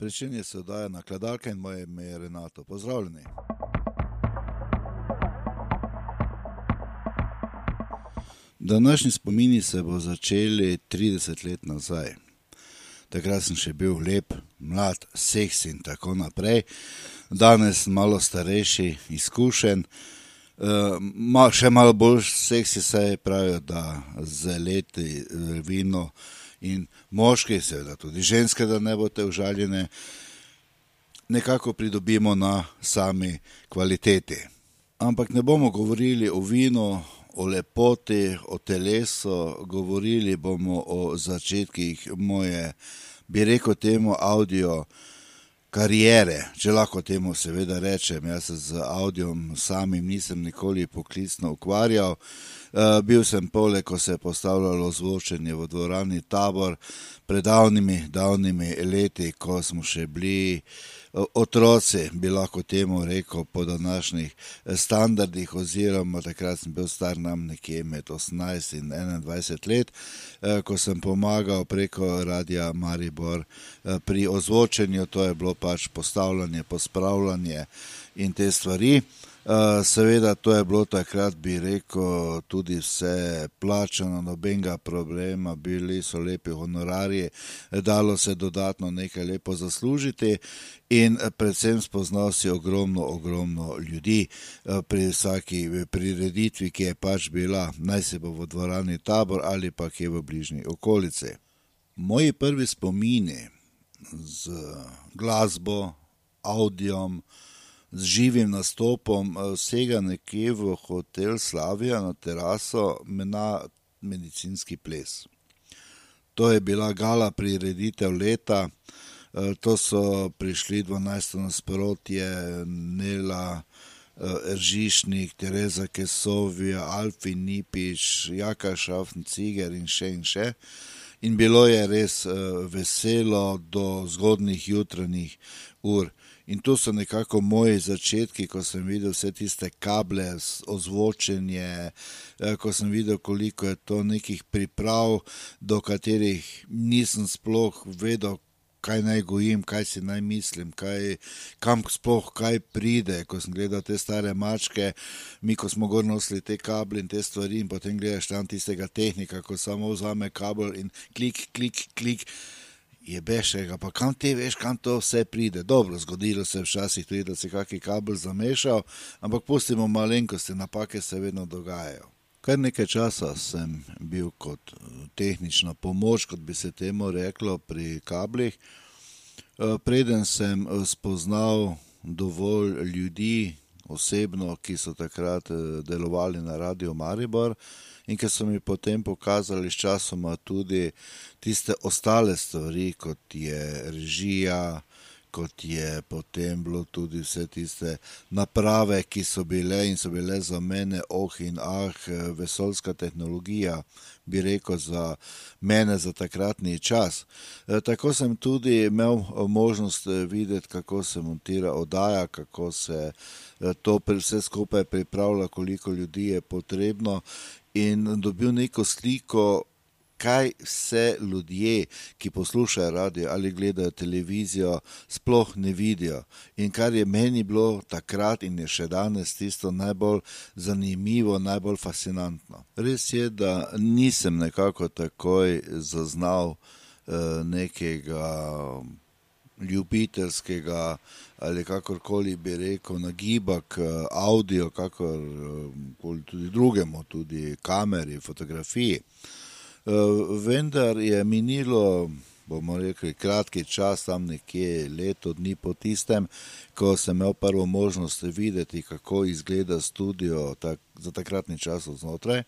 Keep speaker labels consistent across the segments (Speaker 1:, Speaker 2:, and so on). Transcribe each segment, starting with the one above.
Speaker 1: Pričenje se oddaja na kladalke in moje ime je Renato. Pozdravljeni. Današnji spomini se bo začeli 30 let nazaj. Takrat sem še bil lep, mlad, seks in tako naprej. Danes malo starejši, izkušen, uh, še malo bolj seksi se pravijo, da z leti vino in moški, seveda tudi ženske, da ne boste užaljene, nekako pridobimo na sami kvaliteti. Ampak ne bomo govorili o vinu, o lepoti, o telesu, govorili bomo o začetkih moje, bi rekel, temu audio. Karijere, če lahko temu seveda rečem, jaz se z avdiom samim nisem nikoli poklicno ukvarjal, bil sem poleg, ko se je postavljalo zvočenje v dvorani Tabor, pred davnimi, davnimi leti, ko smo še bili eh, otroci, bi lahko temu rekel, po današnjih eh, standardih, oziroma takrat sem bil star nam nekje med 18 in 21 let, ko sem pomagal preko radia Maribor pri ozvočenju, to je bilo pač postavljanje, pospravljanje in te stvari. Eh, seveda, to je bilo takrat, bi rekel, tudi vse plačano, nobenega problema, bili so lepi honorarji, dalo se dodatno nekaj lepo zaslužiti in predvsem spoznal si ogromno, ogromno ljudi eh, pri vsaki prireditvi, ki je pač bila, naj se bo v dvorani tabor ali pa kje v bližnji okolici. Moji prvi spomini z glasbo, audijom, z živim nastopom, eh, vsega nekje v hotel Slavija na teraso, mena medicinski ples. To je bila gala prireditev leta, eh, to so prišli 12. nasprotje, Nela, eh, Eržišnik, Tereza Kesovija, Alfi Nipiš, Jaka Šafn, Ciger in še in še. In bilo je res veselo do zgodnih jutranjih ur. In to so nekako moji začetki, ko sem videl vse tiste kable, ozvočenje, eh, ko sem videl, koliko je to nekih priprav, do katerih nisem sploh vedel, kaj naj gojim, kaj si naj mislim, kaj, kam sploh kaj pride. Ko sem gledal te stare mačke, mi ko smo gor nosili te kable in te stvari, in potem gledaš tam tistega tehnika, ko samo vzame kabel in klik, klik, klik je bešega, pa kam ti veš, kam to vse pride. Dobro, zgodilo se je včasih tudi, da se kakšen kabel zamešal, ampak pustimo malenkosti, napake se vedno dogajajo. Kar nekaj časa sem bil kot eh, tehnična pomoč, kot bi se temu reklo, pri kablih. Eh, preden sem eh, spoznal dovolj ljudi, osebno, ki so takrat delovali na Radio Maribor, in ki so mi potem pokazali sčasoma tudi tiste ostale stvari, kot je režija, kot je potem bilo tudi vse tiste naprave, ki so bile in so bile za mene oh in ah, vesoljska tehnologija. Bi rekel za mene, za takratni čas. E, tako sem tudi imel možnost videti, kako se montira oddaja, kako se e, to vse skupaj pripravlja, koliko ljudi je potrebno, in dobil neko sliko, kaj vse ljudje, ki poslušajo radio ali gledajo televizijo, sploh ne vidijo. In kar je meni bilo takrat in je še danes tisto najbolj zanimivo, najbolj fascinantno. Res je, da nisem nekako takoj zaznal uh, nekega ljubiteljskega ali kakorkoli bi rekel, nagibak, eh, audio, kakor eh, tudi drugemu, tudi kameri, fotografiji. Eh, vendar je minilo, bomo rekli, kratki čas, tam nekje leto dni po tistem, ko sem imel prvo možnost videti, kako izgleda studio tak, za takratni čas znotraj.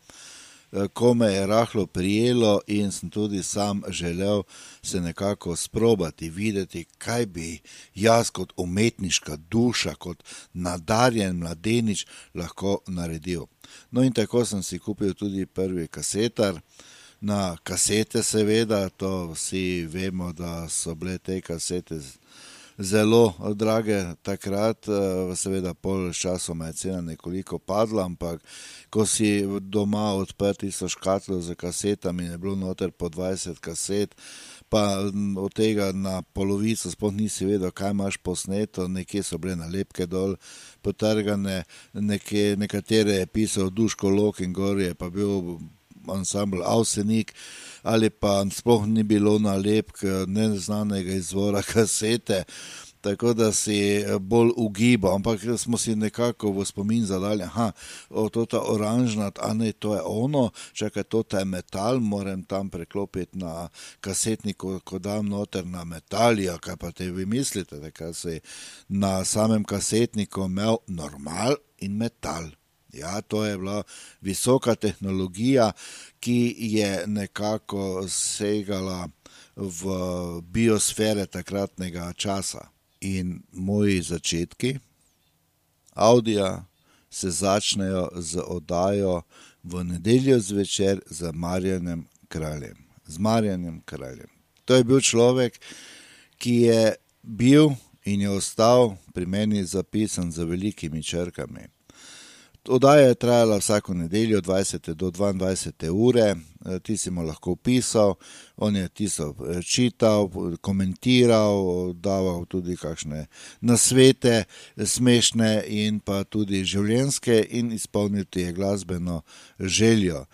Speaker 1: Eh, ko me je rahlo prijelo in sem tudi sam želel se nekako sprobati, videti, kaj bi jaz kot umetniška duša, kot nadarjen mladenič lahko naredil. No in tako sem si kupil tudi prvi kasetar. Na kasete, seveda, to vsi vemo, da so bile te kasete zelo drage takrat, seveda pol časoma je cena nekoliko padla, ampak ko si doma odprl tisto škatlo z kasetami, je bilo noter po 20 kaset, pa od tega na polovico sploh nisi vedel, kaj imaš posneto, nekje so bile nalepke dol, potrgane, nekje, nekatere je pisal Duško Lok in gor je pa bil ansambl Avsenik, ali pa sploh ni bilo nalepk neznanega izvora kasete tako da si eh, bolj ugibal, ampak smo si nekako v spomin zadali, da je to ta oranžna, a ne to je ono, je to ta metal, moram tam preklopiti na kasetnik, ko, ko dam noter na metalija, kaj pa te vi mislite, da si na samem kasetniku imel normal in metal. Ja, to je bila visoka tehnologija, ki je nekako segala v biosfere takratnega časa in moji začetki avdija se začnejo z oddajo v nedeljo zvečer z Marjanem kraljem. Z Marjanem kraljem. To je bil človek, ki je bil in je ostal pri meni zapisan z velikimi črkami. Oddaja je trajala vsako nedeljo, 20 do 22 ure, ti si mu lahko pisal, on je tisto eh, čital, komentiral, daval tudi kakšne nasvete, smešne in pa tudi življenjske, in izpolnil ti je glasbeno željo.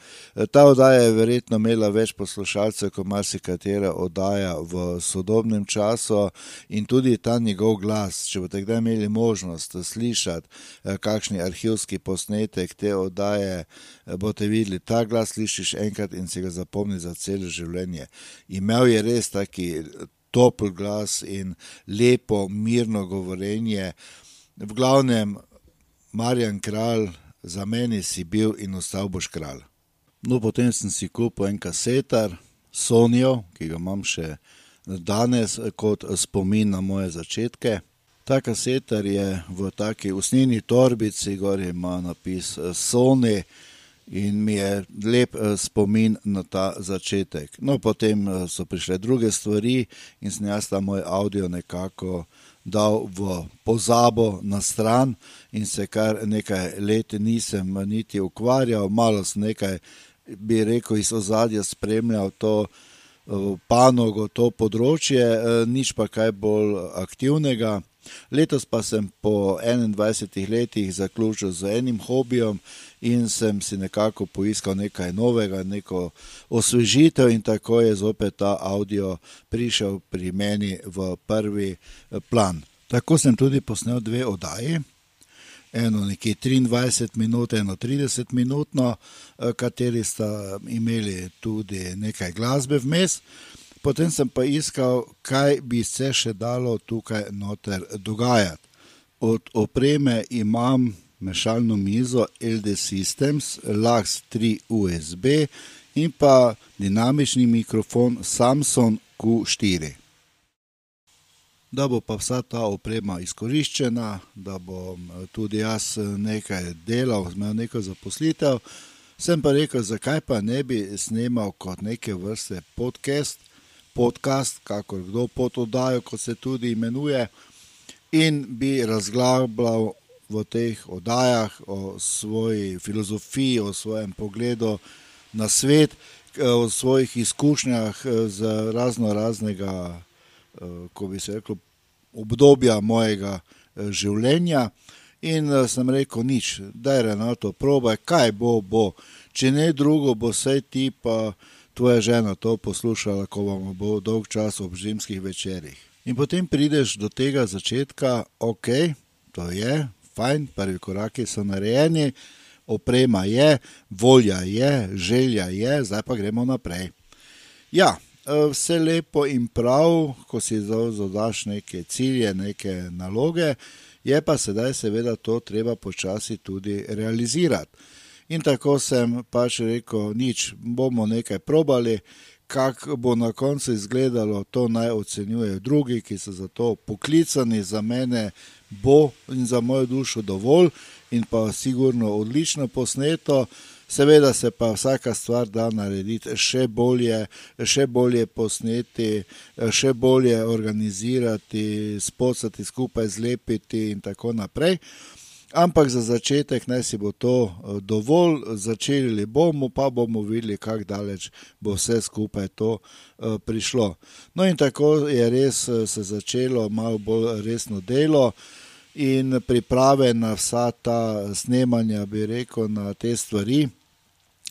Speaker 1: Ta oddaja je verjetno imela več poslušalcev kot marsikatera oddaja v sodobnem času, in tudi ta njegov glas, če boste kdaj imeli možnost slišati eh, kakšni arhivski posnetek te oddaje, eh, boste videli, ta glas slišiš enkrat in si ga zapomni za celo življenje. Imel je res taki topel glas in lepo, mirno govorjenje. V glavnem, Marjan kralj, za meni si bil in ostal boš kralj. No, potem sem si kupil en kasetar, Sonijo, ki ga imam še danes kot spomin na moje začetke. Ta kasetar je v taki usnjeni torbici, gor ima napis Sony in mi je lep eh, spomin na ta začetek. No, potem eh, so prišle druge stvari in sem jaz ta moj avdio nekako dal v pozabo na stran in se kar nekaj let nisem niti ukvarjal, malo sem nekaj, bi rekel, iz ozadja spremljal to eh, panogo, to področje, nič pa kaj bolj aktivnega. Letos pa sem po 21 letih zaključil z enim hobijem in sem si nekako poiskal nekaj novega, neko osvežitev, in tako je zopet ta avdio prišel pri meni v prvi eh, plan. Tako sem tudi posnel dve oddaji. Eno nekje 23 minut, eno 30 minut, eh, kateri sta imeli tudi nekaj glasbe vmes. Potem sem pa iskal, kaj bi se še dalo tukaj noter dogajati. Od opreme imam mešalno mizo LD Systems, LAX 3 USB in pa dinamični mikrofon Samsung Q4. Da bo pa vsa ta oprema izkoriščena, da bom tudi jaz nekaj delal, imel neko zaposlitev, sem pa rekel, zakaj pa ne bi snemal kot neke vrste podcast podcast, kako kdo pod oddajo, kot se tudi imenuje, in bi razglabljal v teh oddajah o svoji filozofiji, o svojem pogledu na svet, o svojih izkušnjah z razno raznega, ko bi se rekel, obdobja mojega življenja. In sem rekel, nič, da je Renato, probaj, kaj bo, bo, če ne drugo, bo vse ti pa tvoja žena to poslušala, ko vam bo dolg čas ob zimskih večerjih. In potem prideš do tega začetka, ok, to je, fajn, prvi koraki so narejeni, oprema je, volja je, želja je, zdaj pa gremo naprej. Ja, vse lepo in prav, ko si zadaš neke cilje, neke naloge, je pa sedaj seveda to treba počasi tudi realizirati. In tako sem pač rekel, nič, bomo nekaj probali, kako bo na koncu izgledalo, to naj ocenjujejo drugi, ki so za to poklicani, za mene bo in za mojo dušo dovolj, in pa sigurno odlično posneto. Seveda se pa vsaka stvar da narediti še bolje, še bolje posneti, še bolje organizirati, spocati skupaj, zlepiti in tako naprej. Ampak za začetek naj si bo to eh, dovolj, začeli bomo, pa bomo videli, kako daleč bo vse skupaj to uh, prišlo. No, in tako je res eh, se začelo malo bolj resno delo in priprave na vsa ta snemanja, bi rekel, na te stvari.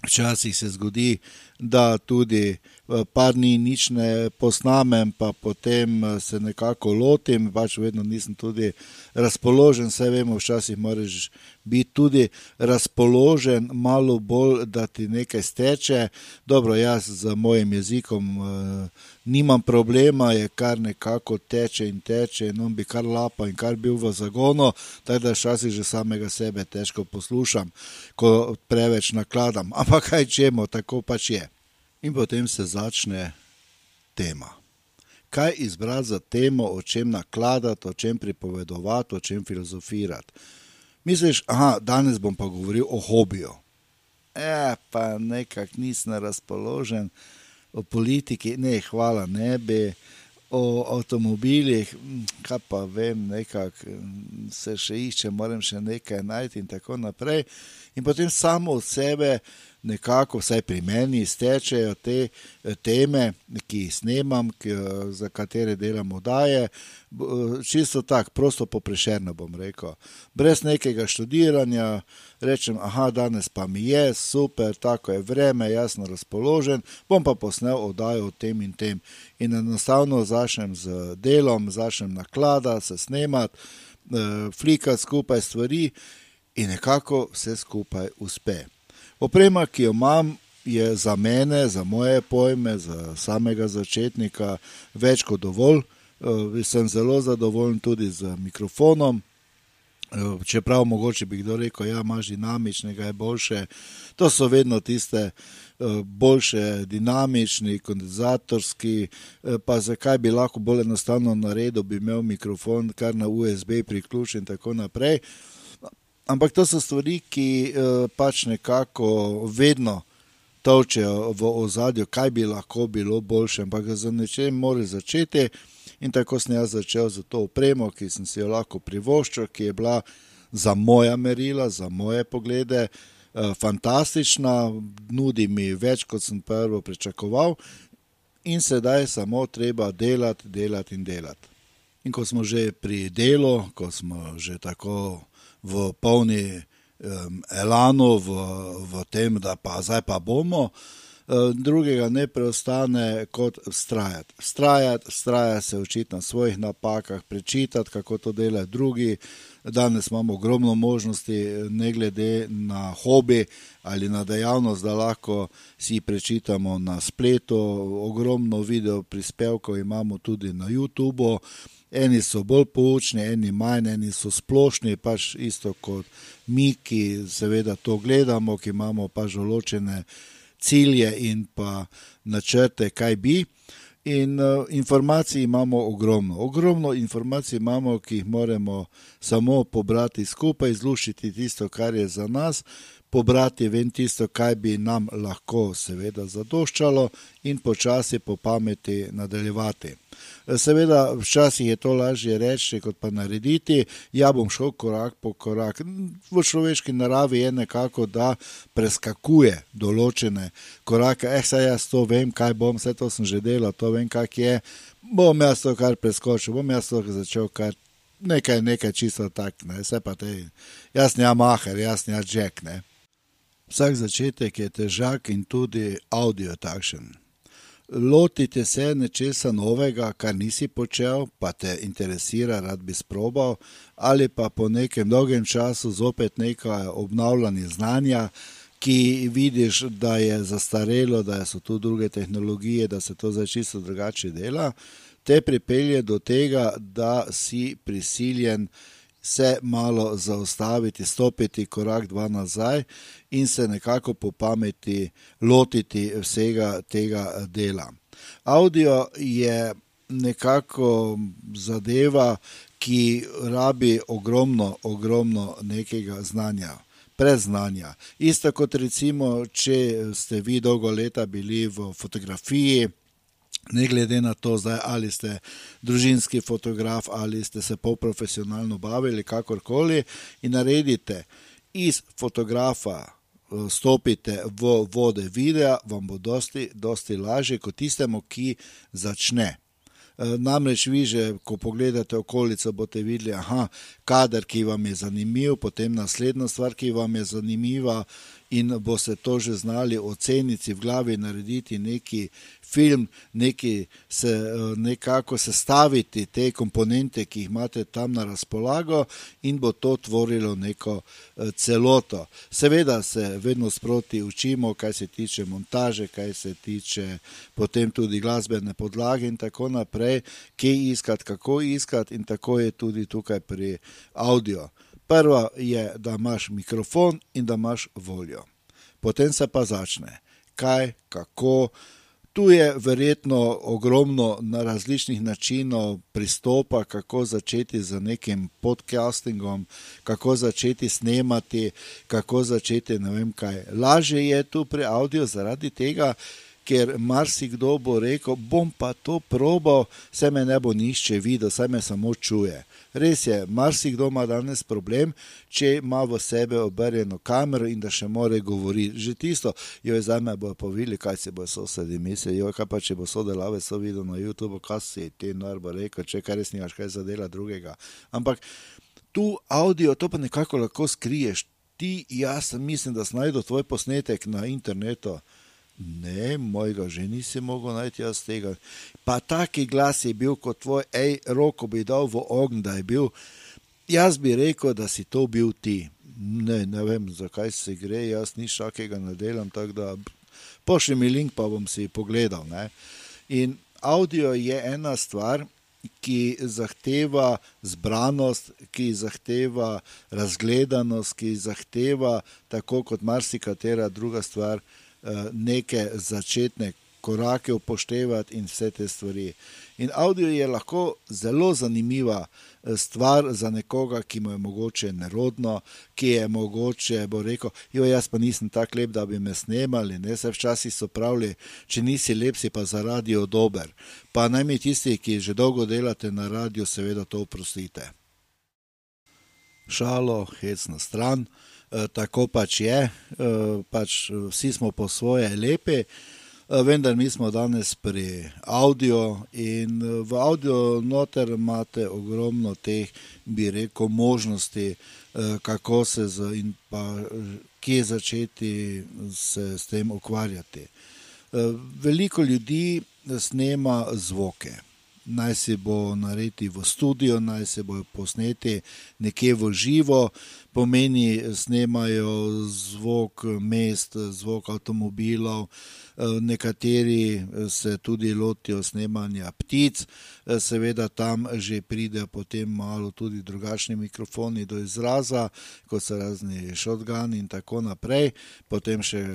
Speaker 1: Včasih se zgodi, da tudi eh, par dni nič ne posnamem, pa potem eh, se nekako lotim, pač vedno nisem tudi razpoložen, vse vemo, včasih moraš biti tudi razpoložen, malo bolj, da ti nekaj steče. Dobro, jaz z mojim jezikom uh, nimam problema, je kar nekako teče in teče, in on bi kar lapa in kar bil v zagonu, tako da včasih že samega sebe težko poslušam, ko preveč nakladam. Ampak kaj čemo, tako pač je. In potem se začne tema. Kaj izbrati za temo, o čem nakladati, o čem pripovedovati, o čem filozofirati. Misliš, da danes bom pa govoril o hobiju. E, pa nekako nisem razpoložen, o politiki, ne, hvala, ne bi, o avtomobilih, kaj pa vem, nekako se še išče, moram še nekaj najti in tako naprej. In potem samo od sebe nekako, vsaj pri meni, stečejo te eh, teme, ki jih snemam, ki, eh, za katere delam oddaje. Eh, čisto tako, prosto poprešerno bom rekel. Brez nekega študiranja, rečem, ah, danes pa mi je super, tako je vreme, jasno razpoložen, bom pa posnel oddajo o tem in tem. In enostavno začnem z delom, začnem naklada, se snemati, flikati skupaj stvari. In nekako vse skupaj uspe. Oprema, ki jo imam, je za mene, za moje pojme, za samega začetnika več kot dovolj. Uh, sem zelo zadovoljen tudi z mikrofonom. Uh, čeprav mogoče bi kdo rekel, da ja, imaš dinamičnega, je boljše. To so vedno tiste uh, boljše, dinamični, kondenzatorski. Pa zakaj bi lahko bolj enostavno naredil, bi imel mikrofon kar na USB priključen in tako naprej. Ampak to so stvari, ki uh, pač nekako vedno točejo v ozadju, kaj bi lahko bilo boljše. Ampak za nečem mora začeti. In tako sem jaz začel z to opremo, ki sem si jo lahko privoščil, ki je bila za moja merila, za moje poglede, uh, fantastična, nudi mi več, kot sem prvo pričakoval. In sedaj samo treba delati, delati in delati. In ko smo že pri delu, ko smo že tako v polni um, elanu, v, v tem, da pa zdaj pa bomo. Drugega ne preostane kot vztrajati. Vztrajati, vztrajati se učiti na svojih napakah, prečitati, kako to delajo drugi. Danes imamo ogromno možnosti, ne glede na hobi ali na dejavnost, da lahko si prečitamo na spletu. Ogromno video prispevkov imamo tudi na YouTubu. Eni so bolj poučni, eni manj, eni so splošni, pač isto kot mi, ki seveda to gledamo, ki imamo pač določene cilje in pa načrte, kaj bi. In uh, informacij imamo ogromno. Ogromno informacij imamo, ki jih moramo samo pobrati skupaj, izluščiti tisto, kar je za nas, pobrati ven tisto, kaj bi nam lahko seveda zadoščalo in počasi po pameti nadaljevati. Seveda, včasih je to lažje reči, kot pa narediti. Ja, bom šel korak po korak. V človeški naravi je nekako, da preskakuje določene korake. Eh, saj jaz to vem, kaj bom, vse to sem že delal, to vem, kak je. Bom jaz to kar preskočil, bom jaz to začel kar nekaj, nekaj čisto tak, ne, vse pa te, jaz ne maher, jaz ne jack, ne. Vsak začetek je težak in tudi audio takšen. Lotite se nečesa novega, kar nisi počel, pa te interesira, rad bi sprobal, ali pa po nekem dolgem času zopet nekaj obnavljanja znanja, ki vidiš, da je zastarelo, da so tu druge tehnologije, da se to zdaj čisto drugače dela, te pripelje do tega, da si prisiljen se malo zaustaviti, stopiti korak dva nazaj in se nekako po pameti lotiti vsega tega dela. Audio je nekako zadeva, ki rabi ogromno, ogromno nekega znanja. preznanja. Isto kot recimo, če ste vi dolgo leta bili v fotografiji. Ne glede na to, zdaj, ali ste družinski fotograf ali ste se polprofesionalno bavili, kakorkoli, in naredite iz fotografa, eh, stopite v vode videa, vam bo dosti, dosti lažje kot tistemu, ki začne. Eh, namreč, vi že, ko pogledate okolico, boste videli, da kader, ki vam je zanimiv, potem naslednja stvar, ki vam je zanimiva, in boste to že znali oceniti v glavi, narediti neki film, neki se, eh, nekako sestaviti te komponente, ki jih imate tam na razpolago, in bo to tvorilo neko eh, celoto. Seveda se vedno sproti učimo, kaj se tiče montaže, kaj se tiče potem tudi glasbene podlage in tako naprej, kje iskati, kako iskati, in tako je tudi tukaj pri audio. Prva je, da imaš mikrofon in da imaš voljo. Potem se pa začne, kaj, kako. Tu je verjetno ogromno na različnih načinov pristopa, kako začeti z nekim podcastingom, kako začeti snemati, kako začeti ne vem kaj. Lažje je tu pri avdiu zaradi tega, ker marsikdo bo rekel: bom pa to probal, se me ne bo nišče videl, se me samo čuje. Res je, marsikdo ima danes problem, če ima v sebe obrnjeno kamero in da še more govoriti. Že tisto, jo je za me bo povili, kaj si bo sosedi mislili, jo kaj pa če bo sodelave so videl na YouTube, kaj si ti narbo rekel, če kaj res nimaš kaj za dela drugega. Ampak tu audio, to pa nekako lahko skriješ. Ti, jaz mislim, da snajdo tvoj posnetek na internetu. Ne, mojega že nisi mogel najti jaz tega. Pa taki glas je bil kot tvoj, hej, roko bi dal v ogen, da je bil. Jaz bi rekel, da si to bil ti. Ne, ne vem, zakaj se gre, jaz nič takega ne delam, tako da pošlji mi link, pa bom si pogledal. Ne. In audio je ena stvar, ki zahteva zbranost, ki zahteva razgledanost, ki zahteva, tako kot marsikatera druga stvar, Eh, neke začetne korake upoštevati in vse te stvari. In audio je lahko zelo zanimiva eh, stvar za nekoga, ki mu je mogoče nerodno, ki je mogoče, bo rekel, jo jaz pa nisem tako lep, da bi me snemali, ne se včasih so pravili, če nisi lep, si pa za radio dober. Pa naj mi tisti, ki že dolgo delate na radio, seveda to oprostite. Šalo, hec na stran. Eh, tako pač je, eh, pač vsi smo po svoje lepi, eh, vendar mi smo danes pri audio in v audio noter imate ogromno teh, bi rekel, možnosti, kako se z, in pa kje začeti se s tem ukvarjati. Veliko ljudi snema zvoke. Naj se bo narediti v studio, naj se bo posneti nekje v živo, pomeni, snemajo zvok mest, zvok avtomobilov. Nekateri se tudi lotijo snemanja ptic, seveda tam že pride potem malo tudi drugačni mikrofoni do izraza, kot so razni šotgani in tako naprej. Potem še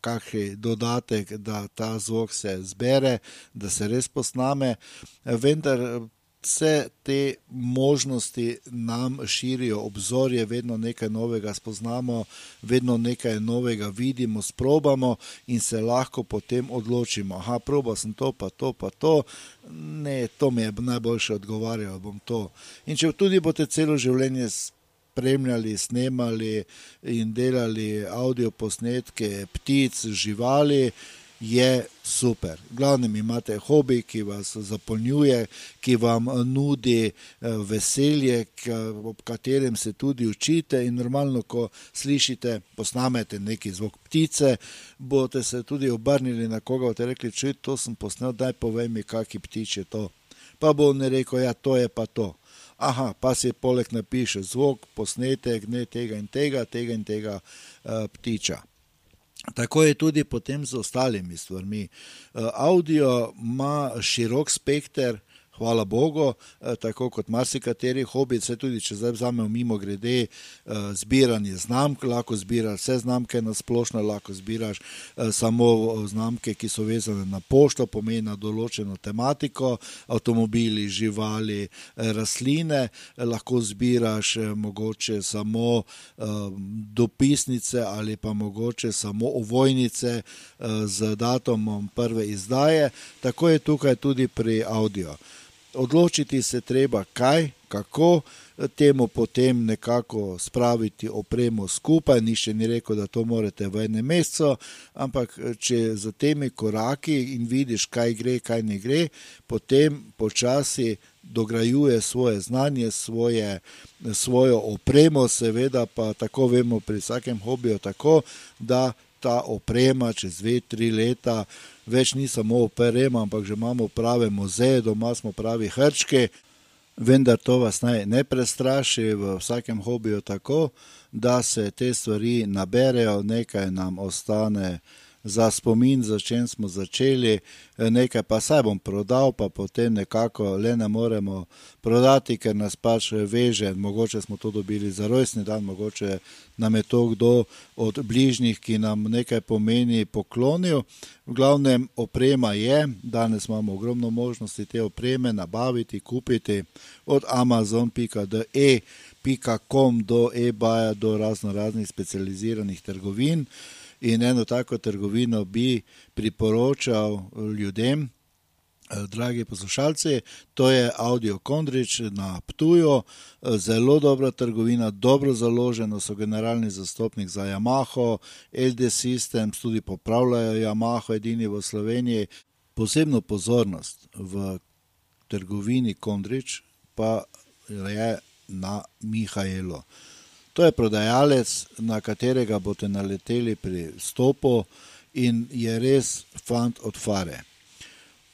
Speaker 1: kakšen dodatek, da ta zvok se zbere, da se res posname. Vendar vse te možnosti nam širijo obzorje, vedno nekaj novega spoznamo, vedno nekaj novega vidimo, sprobamo in se lahko potem odločimo. Aha, proba sem to, pa to, pa to. Ne, to mi je najboljše odgovarjalo, bom to. In če tudi boste celo življenje spremljali, snemali in delali audio posnetke ptic, živali, je super. Glavnem imate hobi, ki vas zapolnjuje, ki vam nudi eh, veselje, ob katerem se tudi učite. In normalno, ko slišite, posnamete neki zvok ptice, boste se tudi obrnili na koga in rekli: Če to sem posnel, daj povej mi, kakšen ptič je to. Pa bo ne rekel, ja, to je pa to. Aha, pa si poleg napiše zvok, posnetek, ne tega in tega, tega in tega uh, ptiča. Tako je tudi potem z ostalimi stvarmi. Eh, audio ima širok spekter, hvala Bogu, eh, tako kot marsikateri hobi, se tudi če zdaj vzamemo mimo grede eh, zbiranje znamk, lahko zbiraš vse znamke na splošno, lahko zbiraš eh, samo znamke, ki so vezane na pošto, pomeni na določeno tematiko, avtomobili, živali, rastline, lahko zbiraš mogoče samo dopisnice ali pa mogoče samo ovojnice z datumom prve izdaje, tako je tukaj tudi pri audio odločiti se treba, kaj, kako temu potem nekako spraviti opremo skupaj. Ni še ni rekel, da to morate v enem mesecu, ampak če za temi koraki in vidiš, kaj gre, kaj ne gre, potem počasi dograjuje svoje znanje, svoje, svojo opremo, seveda pa tako vemo pri vsakem hobiju, tako da ta oprema čez dve, tri leta več ni samo oprema, ampak že imamo prave muzeje, doma smo pravi hrčki. Vendar to vas naj ne prestraši v vsakem hobiju tako, da se te stvari naberejo, nekaj nam ostane za spomin, za čem smo začeli, e, nekaj pa saj bom prodal, pa potem nekako le ne moremo prodati, ker nas pač veže. Mogoče smo to dobili za rojstni dan, mogoče nam je to kdo od bližnjih, ki nam nekaj pomeni, poklonil. V glavnem, oprema je, danes imamo ogromno možnosti te opreme nabaviti, kupiti od amazon.de. .com do e-baja, do razno raznih specializiranih trgovin. In eno tako trgovino bi priporočal ljudem, eh, dragi poslušalci, to je Audio Kondrič na Ptuju, eh, zelo dobra trgovina, dobro založeno, so generalni zastopnik za Yamaha, LD Systems tudi popravljajo Yamaha, edini v Sloveniji. Posebno pozornost v trgovini Kondrič pa je na Mihajlo. To je prodajalec, na katerega boste naleteli pri stopu in je res fant od fare.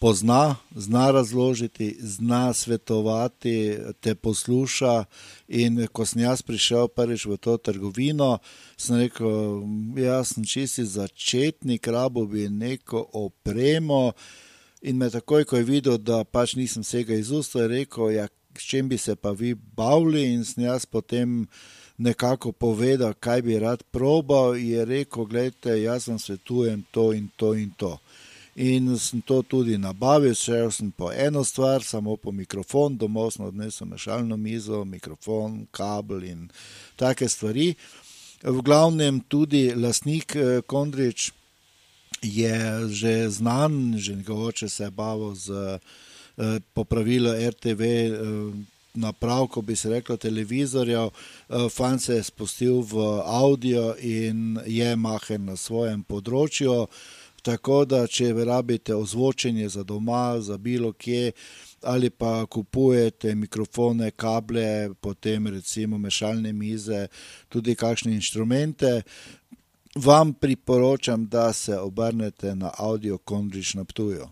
Speaker 1: Pozna, zna razložiti, zna svetovati, te posluša. In ko sem jaz prišel prvič v to trgovino, sem rekel: Jaz sem čisti začetnik, rabo bi neko opremo. In me takoj, ko je videl, da pač nisem vsega iz usta, je rekel: Ja, s čim bi se pa vi bavili? In sem jaz potem nekako povedal, kaj bi rad probal, je rekel: Glejte, jaz vam svetujem to in to in to. In sem to tudi nabavil, šel sem po eno stvar, samo po mikrofon, domov sem odnesel mešalno mizo, mikrofon, kabel in take stvari. V glavnem tudi lasnik eh, Kondrič je že znan, že njegov oče se je bavil z eh, popravilo RTV eh, napravko, bi se reklo, televizorjev, eh, fan se je spustil v audio in je mahen na svojem področju. Tako da, če rabite ozvočenje za doma, za bilo kje, ali pa kupujete mikrofone, kable, potem recimo mešalne mize, tudi kakšne inštrumente, vam priporočam, da se obrnete na audio kondrič na Ptuju.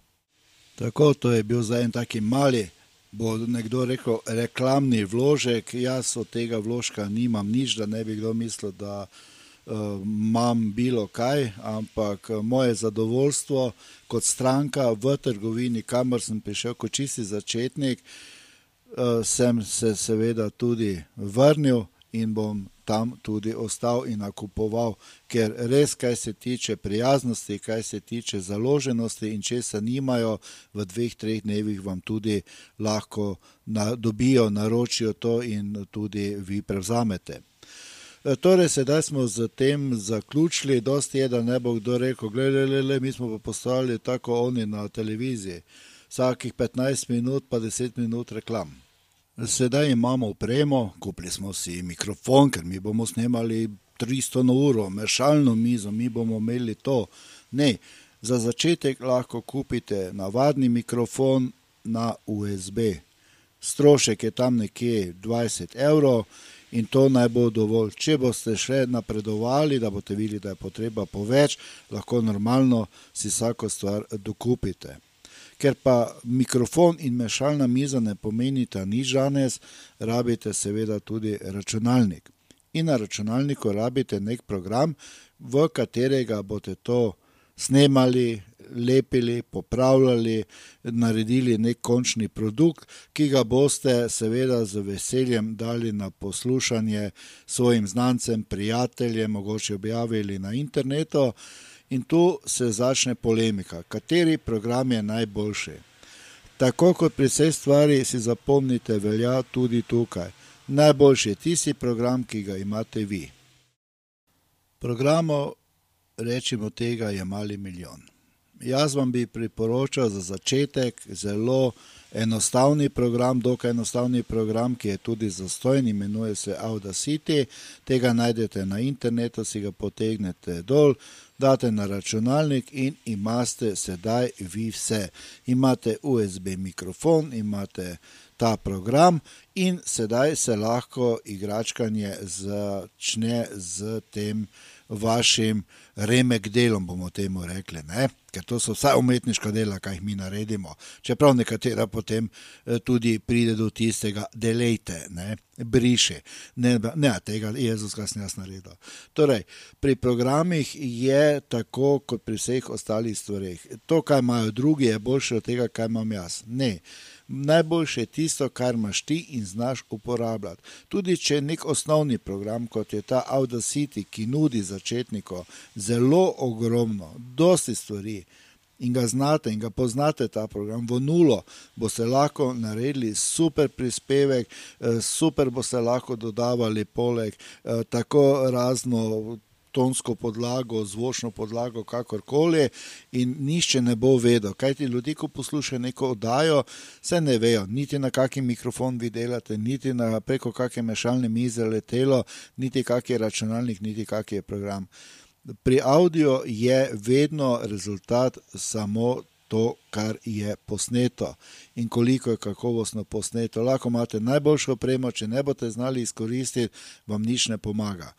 Speaker 1: Tako, to je bil za en taki mali bo nekdo rekel, reklamni vložek, jaz od tega vložka nimam nič, da ne bi kdo mislil, da uh, imam bilo kaj, ampak eh, moje zadovoljstvo kot stranka v trgovini, kamor sem prišel kot čisti začetnik, uh, sem se seveda tudi vrnil in bom tam tudi ostal in nakupoval, ker res, kaj se tiče prijaznosti, kaj se tiče založenosti in če se nimajo, v dveh, treh dnevih vam tudi lahko na, dobijo, naročijo to in tudi vi prevzamete. E, torej, sedaj smo z tem zaključili, dosti je, da ne bo kdo rekel, gledaj, mi smo pa postali tako oni na televiziji, vsakih 15 minut pa 10 minut reklam. Sedaj imamo opremo, kupili smo si mikrofon, ker mi bomo snemali 300 na uro, mešalno mizo, mi bomo imeli to. Ne, za začetek lahko kupite navadni mikrofon na USB. Strošek je tam nekje 20 evrov in to naj bo dovolj. Če boste še napredovali, da boste videli, da je potreba po več, lahko normalno si vsako stvar dokupite ker pa mikrofon in mešalna miza ne pomenita nič danes, rabite seveda tudi računalnik. In na računalniku rabite nek program, v katerega boste to snemali, lepili, popravljali, naredili nek končni produkt, ki ga boste seveda z veseljem dali na poslušanje svojim znancem, prijateljem, mogoče objavili na internetu. In tu se začne polemika, kateri program je najboljši. Tako kot pri vseh stvari, si zapomnite, velja tudi tukaj. Najboljši je tisti program, ki ga imate vi. Programov, rečemo tega, je mali milijon. Jaz vam bi priporočal za začetek zelo enostavni program, dokaj enostavni program, ki je tudi zastojen, imenuje se Audacity. Tega najdete na internetu, si ga potegnete dol, date na računalnik in imate sedaj vi vse. Imate USB mikrofon, imate ta program in sedaj se lahko igračkanje začne z tem vašim remek delom, bomo temu rekli, ne? ker to so vsa umetniška dela, kaj mi naredimo. Čeprav nekatera potem eh, tudi pride do tistega, delejte, ne? briše. Ne, ne, tega Jezus kasneje jaz naredil. Torej, pri programih je tako, kot pri vseh ostalih stvareh. To, kar imajo drugi, je boljše od tega, kar imam jaz. Ne najboljše je tisto, kar imaš ti in znaš uporabljati. Tudi če je nek osnovni program, kot je ta Audacity, ki nudi začetniku zelo ogromno, dosti stvari. In ga znate, in ga poznate, ta program, v nulo, boste lahko naredili super prispevek, eh, super boste lahko dodavali poleg eh, tako razno tonsko podlago, zvočno podlago, kakorkoli, in nišče ne bo vedel. Kaj ti ljudje, ko poslušajo neko oddajo, se ne vejo, niti na kakšen mikrofon vi delate, niti na preko kakšne mešalne mize letelo, niti kakšen je računalnik, niti kakšen je program. Pri audio je vedno rezultat samo to, kar je posneto in koliko je kakovostno posneto. Lahko imate najboljšo opremo, če ne boste znali izkoristiti, vam nič ne pomaga.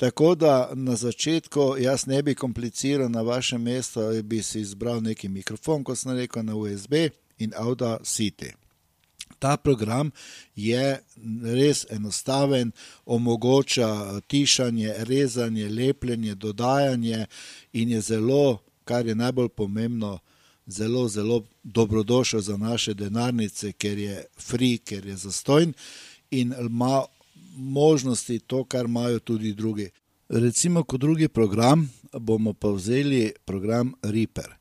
Speaker 1: Tako da na začetku jaz ne bi kompliciral na vašem mestu, bi si izbral neki mikrofon, kot sem rekel, na USB in Audacity. Ta program je res enostaven, omogoča tišanje, rezanje, lepljenje, dodajanje in je zelo, kar je najbolj pomembno, zelo, zelo dobrodošel za naše denarnice, ker je free, ker je zastojn in ima možnosti, to, kar imajo tudi drugi. Recimo, kot drugi program, bomo pa vzeli program Reaper.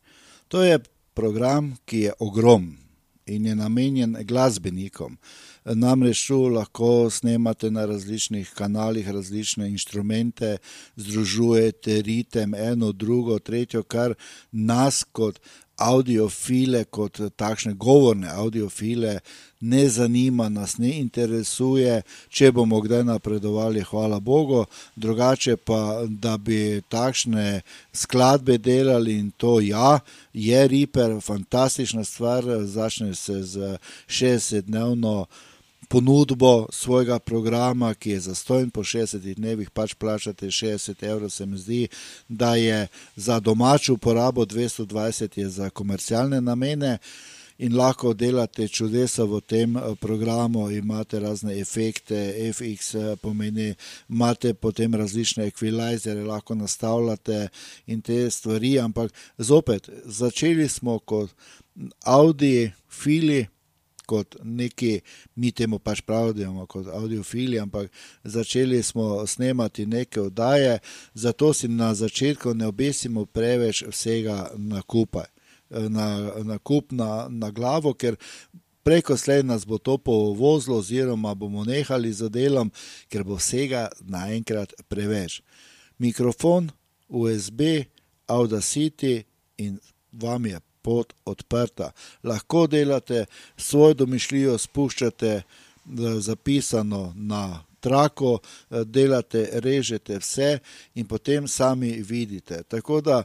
Speaker 1: To je program, ki je ogromen in je namenjen glasbenikom. Namreč tu lahko snemate na različnih kanalih različne inštrumente, združujete ritem, eno, drugo, tretjo, kar nas kot audiofile, kot takšne govorne audiofile, ne zanima, nas ne interesuje, če bomo kdaj napredovali, hvala Bogu, drugače pa, da bi takšne skladbe delali in to ja, je Reaper fantastična stvar, začne se z 60-dnevno ponudbo svojega programa, ki je zastojen po 60 dnevih, pač plačate 60 evrov, se mi zdi, da je za domačo uporabo 220 je za komercialne namene. In lahko delate čudesa v tem eh, programu, imate razne efekte, FX eh, pomeni, imate potem različne ekvilajzere, lahko nastavljate in te stvari. Ampak zopet, začeli smo kot Audi, Fili, kot neki, mi temu pač pravimo, kot audiofili, ampak začeli smo snemati neke oddaje, zato si na začetku ne obesimo preveč vsega na kupaj, na, na kup, na, na glavo, ker preko slej nas bo to povozilo, oziroma bomo nehali z delom, ker bo vsega naenkrat preveč. Mikrofon, USB, Audacity in vam je pot odprta. Lahko delate svojo domišljijo, spuščate eh, zapisano na trako, eh, delate, režete vse in potem sami vidite. Tako da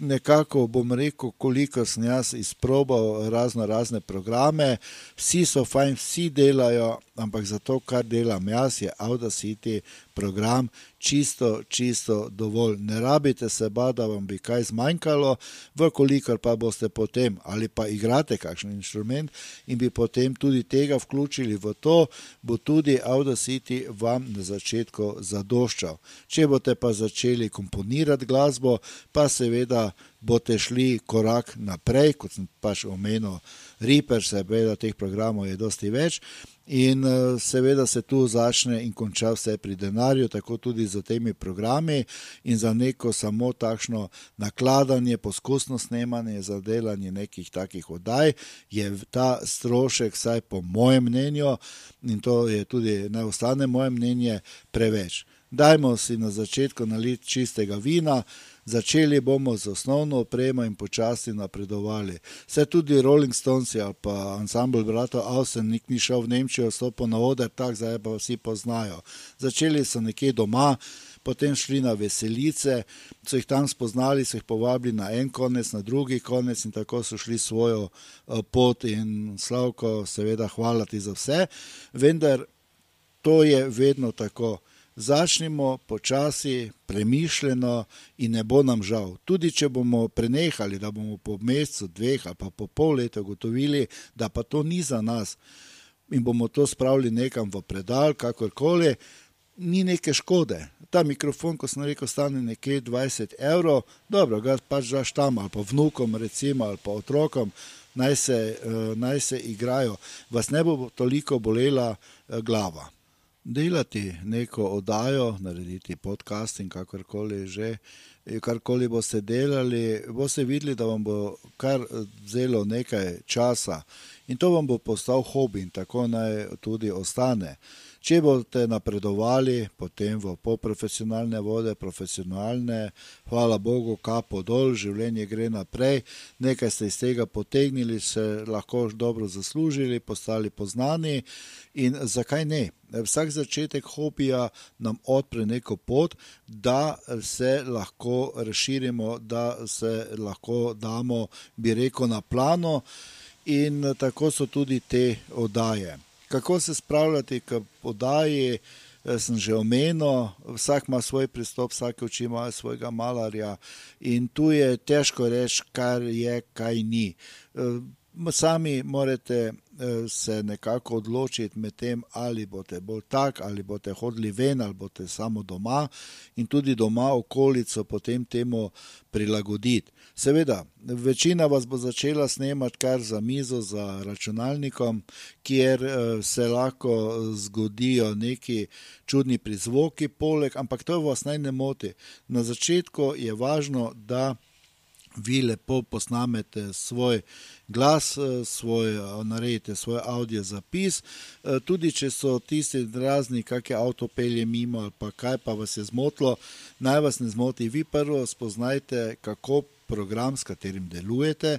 Speaker 1: nekako bom rekel, koliko sem jaz izprobal razno razne programe, vsi so fajn, vsi delajo, ampak za to, kar delam jaz, je Audacity program čisto, čisto dovolj. Ne rabite se ba, da vam bi kaj zmanjkalo, vkolikor pa boste potem ali pa igrate kakšen inštrument in bi potem tudi tega vključili v to, bo tudi Audacity vam na začetku zadoščal. Če boste pa začeli komponirati glasbo, pa seveda seveda boste šli korak naprej, kot sem pač omenil, Reaper, seveda teh programov je dosti več. In eh, seveda se tu začne in konča vse pri denarju, tako tudi za temi programi in za neko samo takšno nakladanje, poskusno snemanje, za delanje nekih takih oddaj, je ta strošek, vsaj po mojem mnenju, in to je tudi naj ostane moje mnenje, preveč. Dajmo si na začetku naliti čistega vina, začeli bomo z osnovno opremo in počasi napredovali. Vse tudi Rolling Stones ali pa ansambl Brata Ausen, nik ni šel v Nemčijo, stopil na oder, tako zdaj pa vsi poznajo. Začeli so nekje doma, potem šli na veselice, so jih tam spoznali, so jih povabili na en konec, na drugi konec in tako so šli svojo eh, pot in slavko, seveda, hvala ti za vse. Vendar to je vedno tako začnimo počasi, premišljeno in ne bo nam žal. Tudi če bomo prenehali, da bomo po mesecu, dveh ali pa po pol leta ugotovili, da pa to ni za nas in bomo to spravili nekam v predal, kakorkoli, ni neke škode. Ta mikrofon, ko sem rekel, stane nekje 20 evrov, dobro, ga pač daš tam ali pa vnukom, recimo, ali pa otrokom. Naj se, uh, naj se igrajo, vas ne bo toliko bolela uh, glava delati neko oddajo, narediti podcast in kakorkoli že. Karkoli boste delali, boste videli, da vam bo kar vzelo nekaj časa in to vam bo postal hobi in tako naj tudi ostane. Če boste napredovali, potem v poprofesionalne vode, profesionalne, hvala Bogu, kapo dol, življenje gre naprej, nekaj ste iz tega potegnili, se lahko dobro zaslužili, postali poznani. In zakaj ne? Vsak začetek hobija nam odpre neko pot, da se lahko razširimo, da se lahko damo, bi rekel, na plano. In tako so tudi te oddaje kako se spravljati k podaji. Eh, sem že omenil, vsak ima svoj pristop, vsak oči ima svojega malarja in tu je težko reči, kar je, kaj ni. Eh, sami morate eh, se nekako odločiti med tem, ali boste bolj tak, ali boste hodili ven, ali boste samo doma in tudi doma okolico potem temu prilagoditi. Seveda, večina vas bo začela snemati kar za mizo, za računalnikom, kjer se lahko zgodijo neki čudni prizvoki, poleg, ampak to vas naj ne moti. Na začetku je važno, da vi lepo posnamete svoj glas, eh, svoj, eh, naredite svoj audio zapis, eh, tudi če so tisti razni, kakšne avto pelje mimo ali pa kaj pa vas je zmotilo, naj vas ne zmoti. Vi prvo spoznajte, kako program, s katerim delujete,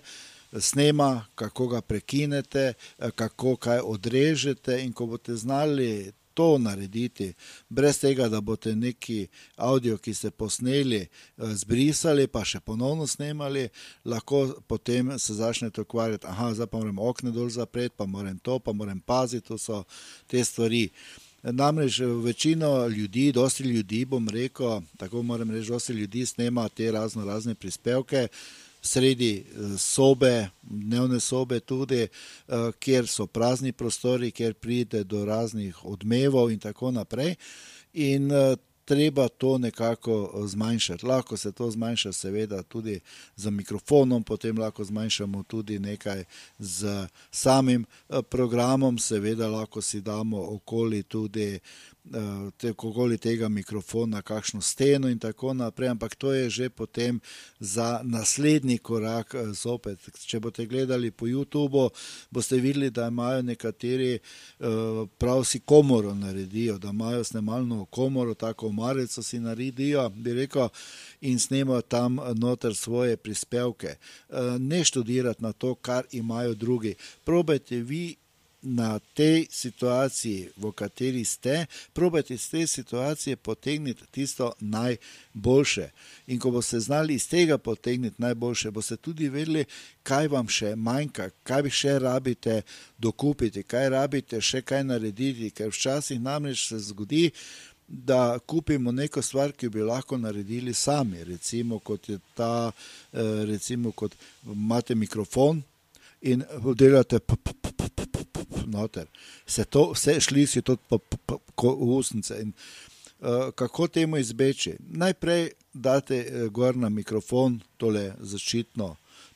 Speaker 1: snema, kako ga prekinete, kako kaj odrežete in ko boste znali to narediti, brez tega, da boste neki avdio, ki ste posneli, eh, zbrisali, pa še ponovno snemali, lahko potem se začnete ukvarjati, ah, zdaj pa moram okno dol zapreti, pa moram to, pa moram paziti, to so te stvari. Namreč večino ljudi, dosti ljudi, bom rekel, tako moram reči, dosti ljudi snema te razno razne prispevke, sredi eh, sobe, dnevne sobe, tudi eh, kjer so prazni prostori, kjer pride do raznih odmevov in tako naprej. In eh, treba to nekako zmanjšati. Lahko se to zmanjša, seveda, tudi z mikrofonom, potem lahko zmanjšamo tudi nekaj z samim programom, seveda, lahko si damo okoli tudi Eh, tekogoli tega mikrofona, kakšno steno in tako naprej, ampak to je že potem za naslednji korak eh, zopet. Če boste gledali po YouTubu, boste videli, da imajo nekateri eh, prav si komoro naredijo, da imajo snemalno komoro, tako marico si naredijo, bi rekel, in snemajo tam noter svoje prispevke. Ne študirati na to, kar imajo drugi. Probajte vi na tej situaciji, v kateri ste, probajte iz te situacije potegniti tisto najboljše. In ko boste znali iz tega potegniti najboljše, boste tudi vedeli, kaj vam še manjka, kaj bi še rabite dokupiti, kaj rabite še kaj narediti, ker včasih namreč se zgodi. Da kupimo neko stvar, ki bi lahko naredili sami, recimo kot je ta, eh, recimo kot imate mikrofon in delate noter. Se to, vse šli si tudi po, po, po, po usnice. In, uh, kako temu izbeči? Najprej date eh, gor na mikrofon tole zaščitno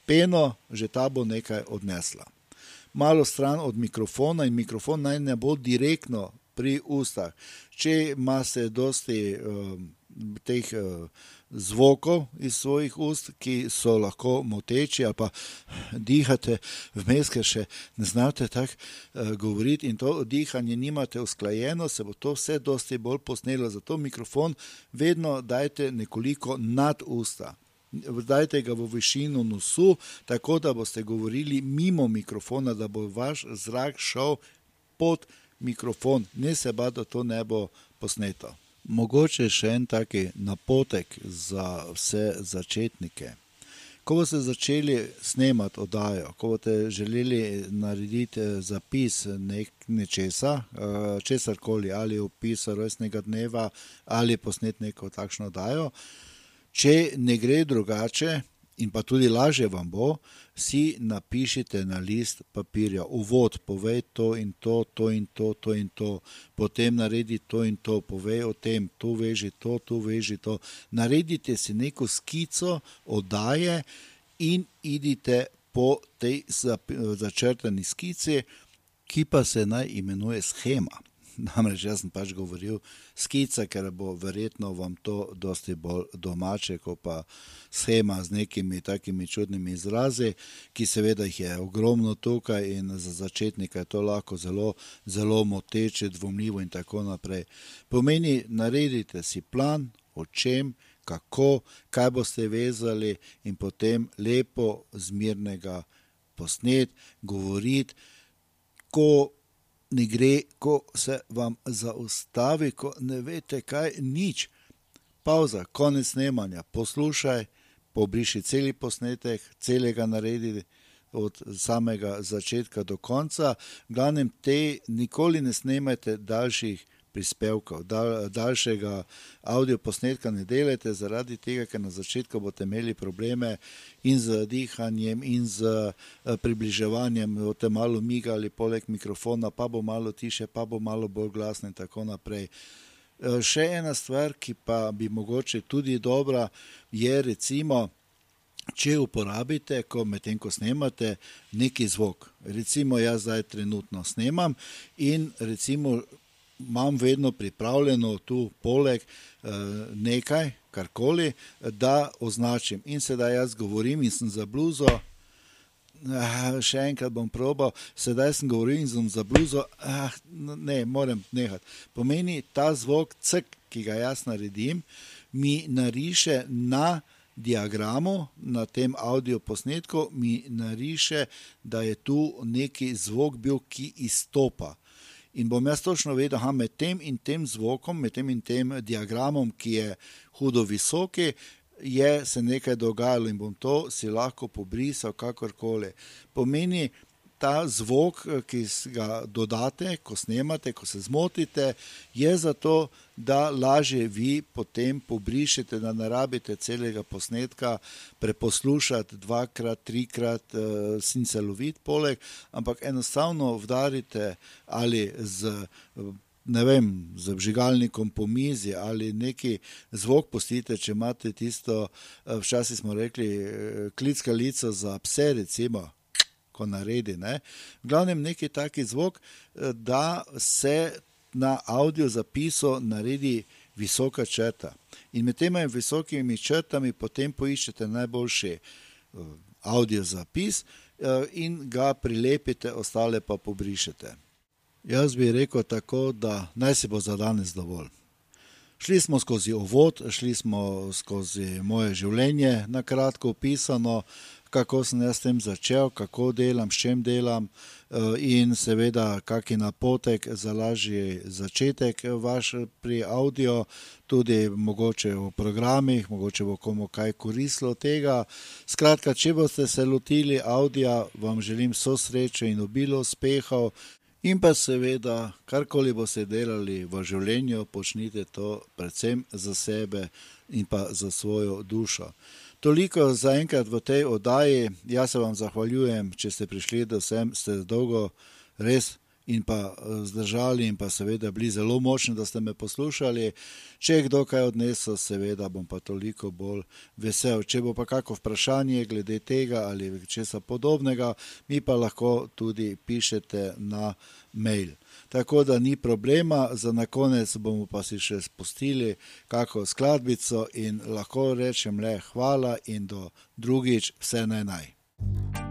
Speaker 1: peno, že ta bo nekaj odnesla. Malo stran od mikrofona in mikrofon naj ne bo direktno pri ustah. Če imate dosti um, teh uh, zvokov iz svojih ust, ki so lahko moteči, ali pa dihate vmes, ker še ne znate tako uh, govoriti in to dihanje nimate usklajeno, se bo to vse dosti bolj posnelo. Zato mikrofon vedno dajte nekoliko nad usta. Dajte ga v višino nosu, tako da boste govorili mimo mikrofona, da bo vaš zrak šel pod mikrofon, ne se pa, da to ne bo posneto. Mogoče še en taki napotek za vse začetnike. Ko boste začeli snemati oddajo, ko boste želeli narediti eh, zapis nek, nečesa, eh, česar koli, ali opis rojstnega dneva, ali posnet neko takšno oddajo, če ne gre drugače, in pa tudi lažje vam bo, si napišite na list papirja, uvod, povej to in to, to in to, to in to, potem naredi to in to, povej o tem, tu veži to, tu veži to. Naredite si neko skico, oddaje in idite po tej začrtani skici, ki pa se naj imenuje schema. Namreč jaz sem pač govoril skica, ker bo verjetno vam to dosti bolj domače, kot pa schema z nekimi takimi čudnimi izrazi, ki seveda jih je ogromno tukaj in za začetnika je to lahko zelo, zelo moteče, dvomljivo in tako naprej. Pomeni, naredite si plan, o čem, kako, kaj boste vezali in potem lepo, zmirnega posnet, govoriti, ko ne gre, ko se vam zaustavi, ko ne veste, kaj nič. Pauza, konec snemanja, poslušaj, pobriši cel posnetek, celega naredi od samega začetka do konca. Glavnem, te nikoli ne snemajte daljših prispevkov, dal, daljšega audio posnetka ne delajte, zaradi tega, ker na začetku boste imeli probleme in z dihanjem, in z eh, približevanjem, boste malo migali poleg mikrofona, pa bo malo tiše, pa bo malo bolj glasno in tako naprej. Eh, še ena stvar, ki pa bi mogoče tudi dobra, je recimo, če uporabite, ko medtem ko snemate, neki zvok. Recimo, jaz zdaj trenutno snemam in recimo imam vedno pripravljeno tu poleg eh, nekaj, karkoli, da označim. In sedaj jaz govorim in sem za bluzo. Ah, še enkrat bom probal, sedaj sem govoril in sem za bluzo. Ah, ne, moram nehati. Pomeni ta zvok, cek, ki ga jaz naredim, mi nariše na diagramu, na tem audio posnetku, mi nariše, da je tu neki zvok bil, ki izstopa. In bom jaz točno vedel, da med tem in tem zvokom, med tem in tem diagramom, ki je hudo visoki, je se nekaj dogajalo in bom to si lahko pobrisal, kakorkoli. Pomeni, ta zvok, eh, ki ga dodate, ko snemate, ko se zmotite, je zato, da lažje vi potem pobrišete, da ne rabite celega posnetka preposlušati dvakrat, trikrat, uh, sin celovit poleg, ampak enostavno vdarite ali z. Ne vem, z vžigalnikom po mizi ali neki zvok postite, če imate tisto, eh, včasih smo rekli, klicka lica za pse, recimo, ko naredi. Ne. V glavnem neki taki zvok, eh, da se na audio zapisu naredi visoka črta. In med temi visokimi črtami potem poiščete najboljši eh, audio zapis eh, in ga prilepite, ostale pa pobrišete. Jaz bi rekel tako, da naj se bo za danes dovolj. Šli smo skozi ovod, šli smo skozi moje življenje, na kratko opisano, kako sem jaz s tem začel, kako delam, s čem delam, eh, in seveda, kak je napotek za lažji začetek vaš pri audio, tudi mogoče v programih, mogoče bo komu kaj koristilo tega. Skratka, če boste se lotili audio, vam želim vso srečo in obilo uspehov. In pa seveda, karkoli boste delali v življenju, počnite to predvsem za sebe in pa za svojo dušo. Toliko za enkrat v tej oddaji. Jaz se vam zahvaljujem, če ste prišli do sem, ste dolgo res in pa eh, zdržali, in pa seveda bili zelo močni, da ste me poslušali. Če je kdo kaj odnesel, seveda bom pa toliko bolj vesel. Če bo pa kako vprašanje glede tega ali česa podobnega, mi pa lahko tudi pišete na mail. Tako da ni problema, za na konec bomo pa si še spustili kako skladbico in lahko rečem le hvala in do drugič vse naj naj.